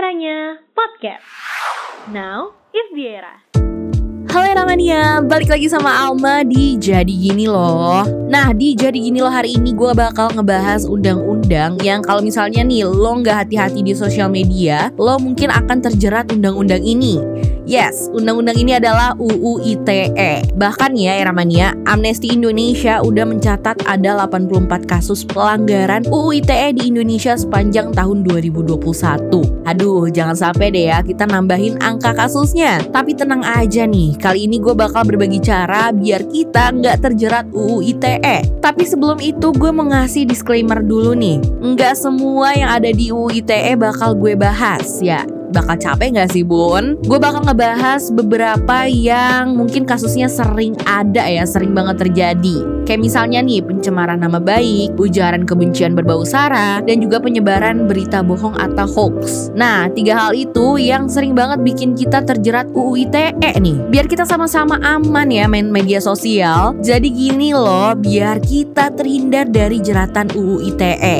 Eranya Podcast. Now is the era. Halo Ramania, balik lagi sama Alma di Jadi Gini Loh Nah di Jadi Gini Loh hari ini gue bakal ngebahas undang-undang Yang kalau misalnya nih lo nggak hati-hati di sosial media Lo mungkin akan terjerat undang-undang ini Yes, undang-undang ini adalah UU ITE. Bahkan ya, Eramania, Amnesty Indonesia udah mencatat ada 84 kasus pelanggaran UU ITE di Indonesia sepanjang tahun 2021. Aduh, jangan sampai deh ya kita nambahin angka kasusnya. Tapi tenang aja nih, kali ini gue bakal berbagi cara biar kita nggak terjerat UU ITE. Tapi sebelum itu gue mau ngasih disclaimer dulu nih. Nggak semua yang ada di UU ITE bakal gue bahas ya bakal capek gak sih bun? Gue bakal ngebahas beberapa yang mungkin kasusnya sering ada ya, sering banget terjadi. Kayak misalnya nih pencemaran nama baik, ujaran kebencian berbau sara, dan juga penyebaran berita bohong atau hoax. Nah, tiga hal itu yang sering banget bikin kita terjerat UU ITE nih. Biar kita sama-sama aman ya main media sosial. Jadi gini loh, biar kita terhindar dari jeratan UU ITE.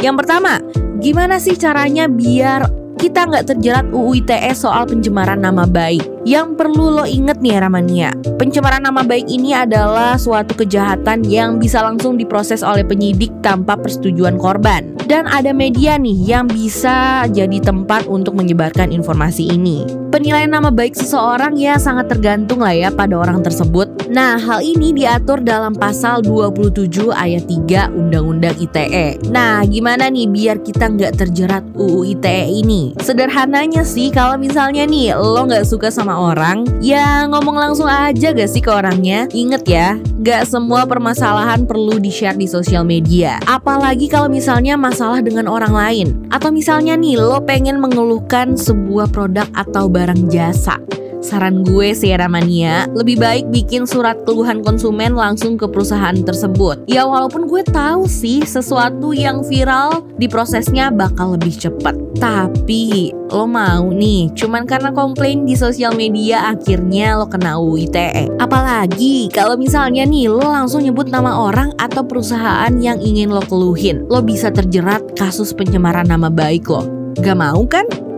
Yang pertama, gimana sih caranya biar kita nggak terjerat UU ITE soal pencemaran nama baik. Yang perlu lo inget nih Ramania, pencemaran nama baik ini adalah suatu kejahatan yang bisa langsung diproses oleh penyidik tanpa persetujuan korban. Dan ada media nih yang bisa jadi tempat untuk menyebarkan informasi ini. Penilaian nama baik seseorang ya sangat tergantung lah ya pada orang tersebut. Nah, hal ini diatur dalam pasal 27 ayat 3 Undang-Undang ITE. Nah, gimana nih biar kita nggak terjerat UU ITE ini? Sederhananya sih, kalau misalnya nih lo nggak suka sama orang, ya ngomong langsung aja gak sih ke orangnya. Ingat ya, gak semua permasalahan perlu di-share di sosial media. Apalagi kalau misalnya masalah dengan orang lain. Atau misalnya nih, lo pengen mengeluhkan sebuah produk atau barang jasa. Saran gue sih Mania, lebih baik bikin surat keluhan konsumen langsung ke perusahaan tersebut. Ya walaupun gue tahu sih sesuatu yang viral diprosesnya bakal lebih cepat. Tapi lo mau nih, cuman karena komplain di sosial media akhirnya lo kena UU ITE. Apalagi kalau misalnya nih lo langsung nyebut nama orang atau perusahaan yang ingin lo keluhin. Lo bisa terjerat kasus pencemaran nama baik lo. Gak mau kan?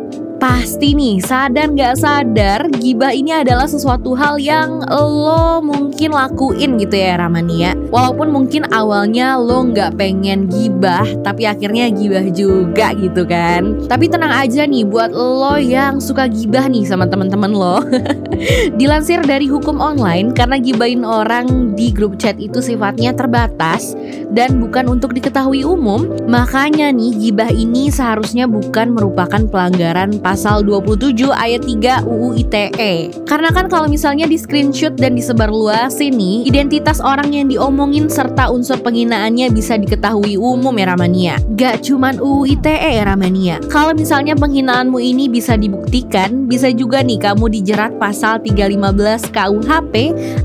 Pasti nih, sadar gak sadar, gibah ini adalah sesuatu hal yang lo mungkin lakuin gitu ya Ramania. Walaupun mungkin awalnya lo gak pengen gibah, tapi akhirnya gibah juga gitu kan. Tapi tenang aja nih buat lo yang suka gibah nih sama temen-temen lo. Dilansir dari hukum online, karena gibahin orang di grup chat itu sifatnya terbatas dan bukan untuk diketahui umum, makanya nih gibah ini seharusnya bukan merupakan pelanggaran pasal 27 ayat 3 UU ITE. Karena kan kalau misalnya di screenshot dan disebar luas ini, identitas orang yang diomongin serta unsur penghinaannya bisa diketahui umum ya Ramania. Gak cuman UU ITE ya Ramania. Kalau misalnya penghinaanmu ini bisa dibuktikan, bisa juga nih kamu dijerat pasal 315 KUHP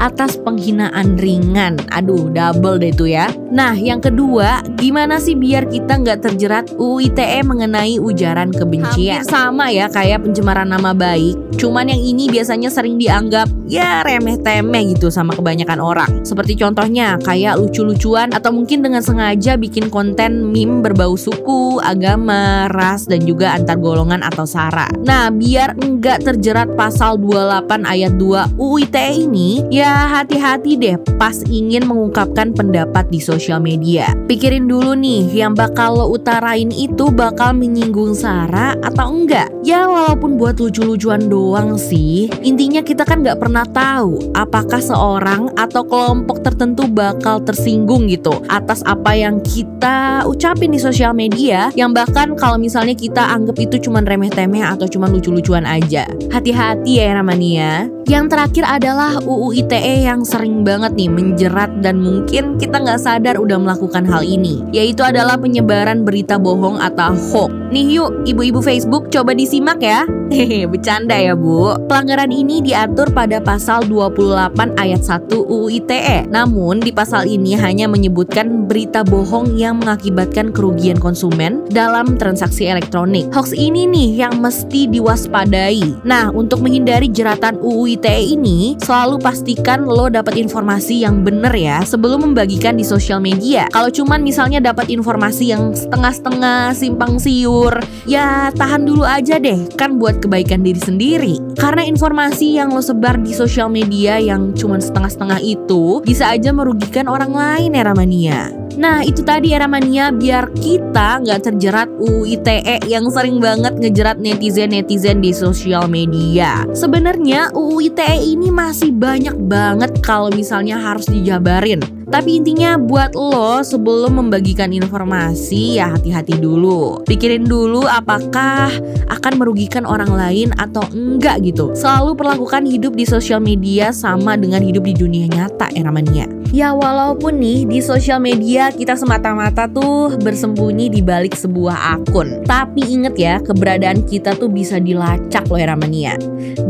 atas penghinaan ringan. Aduh, double deh itu ya. Nah, yang kedua, gimana sih biar kita nggak terjerat UU ITE mengenai ujaran kebencian? Hampir sama ya ya kayak pencemaran nama baik. Cuman yang ini biasanya sering dianggap ya remeh-temeh gitu sama kebanyakan orang. Seperti contohnya kayak lucu-lucuan atau mungkin dengan sengaja bikin konten meme berbau suku, agama, ras dan juga antar golongan atau sara. Nah, biar enggak terjerat pasal 28 ayat 2 UU ITE ini, ya hati-hati deh pas ingin mengungkapkan pendapat di sosial media. Pikirin dulu nih, yang bakal lo utarain itu bakal menyinggung sara atau enggak? Ya walaupun buat lucu-lucuan doang sih Intinya kita kan gak pernah tahu Apakah seorang atau kelompok tertentu bakal tersinggung gitu Atas apa yang kita ucapin di sosial media Yang bahkan kalau misalnya kita anggap itu cuman remeh-temeh atau cuman lucu-lucuan aja. Hati-hati ya Ramania Yang terakhir adalah UU ITE yang sering banget nih menjerat dan mungkin kita nggak sadar udah melakukan hal ini Yaitu adalah penyebaran berita bohong atau hoax Nih yuk ibu-ibu Facebook coba disimak ya Hehe, bercanda ya Bu. Pelanggaran ini diatur pada pasal 28 ayat 1 UU ITE. Namun di pasal ini hanya menyebutkan berita bohong yang mengakibatkan kerugian konsumen dalam transaksi elektronik. Hoax ini nih yang mesti diwaspadai. Nah, untuk menghindari jeratan UU ITE ini, selalu pastikan lo dapat informasi yang bener ya sebelum membagikan di sosial media. Kalau cuman misalnya dapat informasi yang setengah-setengah simpang siur jujur, ya tahan dulu aja deh, kan buat kebaikan diri sendiri. Karena informasi yang lo sebar di sosial media yang cuma setengah-setengah itu bisa aja merugikan orang lain ya Ramania. Nah itu tadi era mania biar kita nggak terjerat UU ITE yang sering banget ngejerat netizen-netizen di sosial media. Sebenarnya UU ITE ini masih banyak banget kalau misalnya harus dijabarin. Tapi intinya buat lo sebelum membagikan informasi ya hati-hati dulu. Pikirin dulu apakah akan merugikan orang lain atau enggak gitu. Selalu perlakukan hidup di sosial media sama dengan hidup di dunia nyata era mania. Ya walaupun nih di sosial media kita semata-mata tuh bersembunyi di balik sebuah akun. Tapi inget ya keberadaan kita tuh bisa dilacak loh era mania.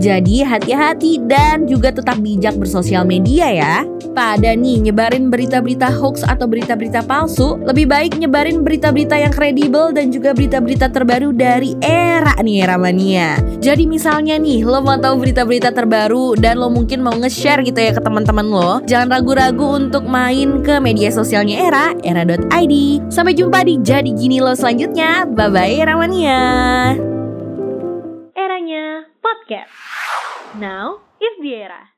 Jadi hati-hati dan juga tetap bijak bersosial media ya. Pada nih nyebarin berita-berita hoax atau berita-berita palsu, lebih baik nyebarin berita-berita yang kredibel dan juga berita-berita terbaru dari era nih era mania. Jadi misalnya nih lo mau tahu berita-berita terbaru dan lo mungkin mau nge-share gitu ya ke teman-teman lo, jangan ragu-ragu untuk main ke media sosialnya era era.id. Sampai jumpa di jadi gini lo selanjutnya. Bye bye era mania. Eranya podcast. Now is the era.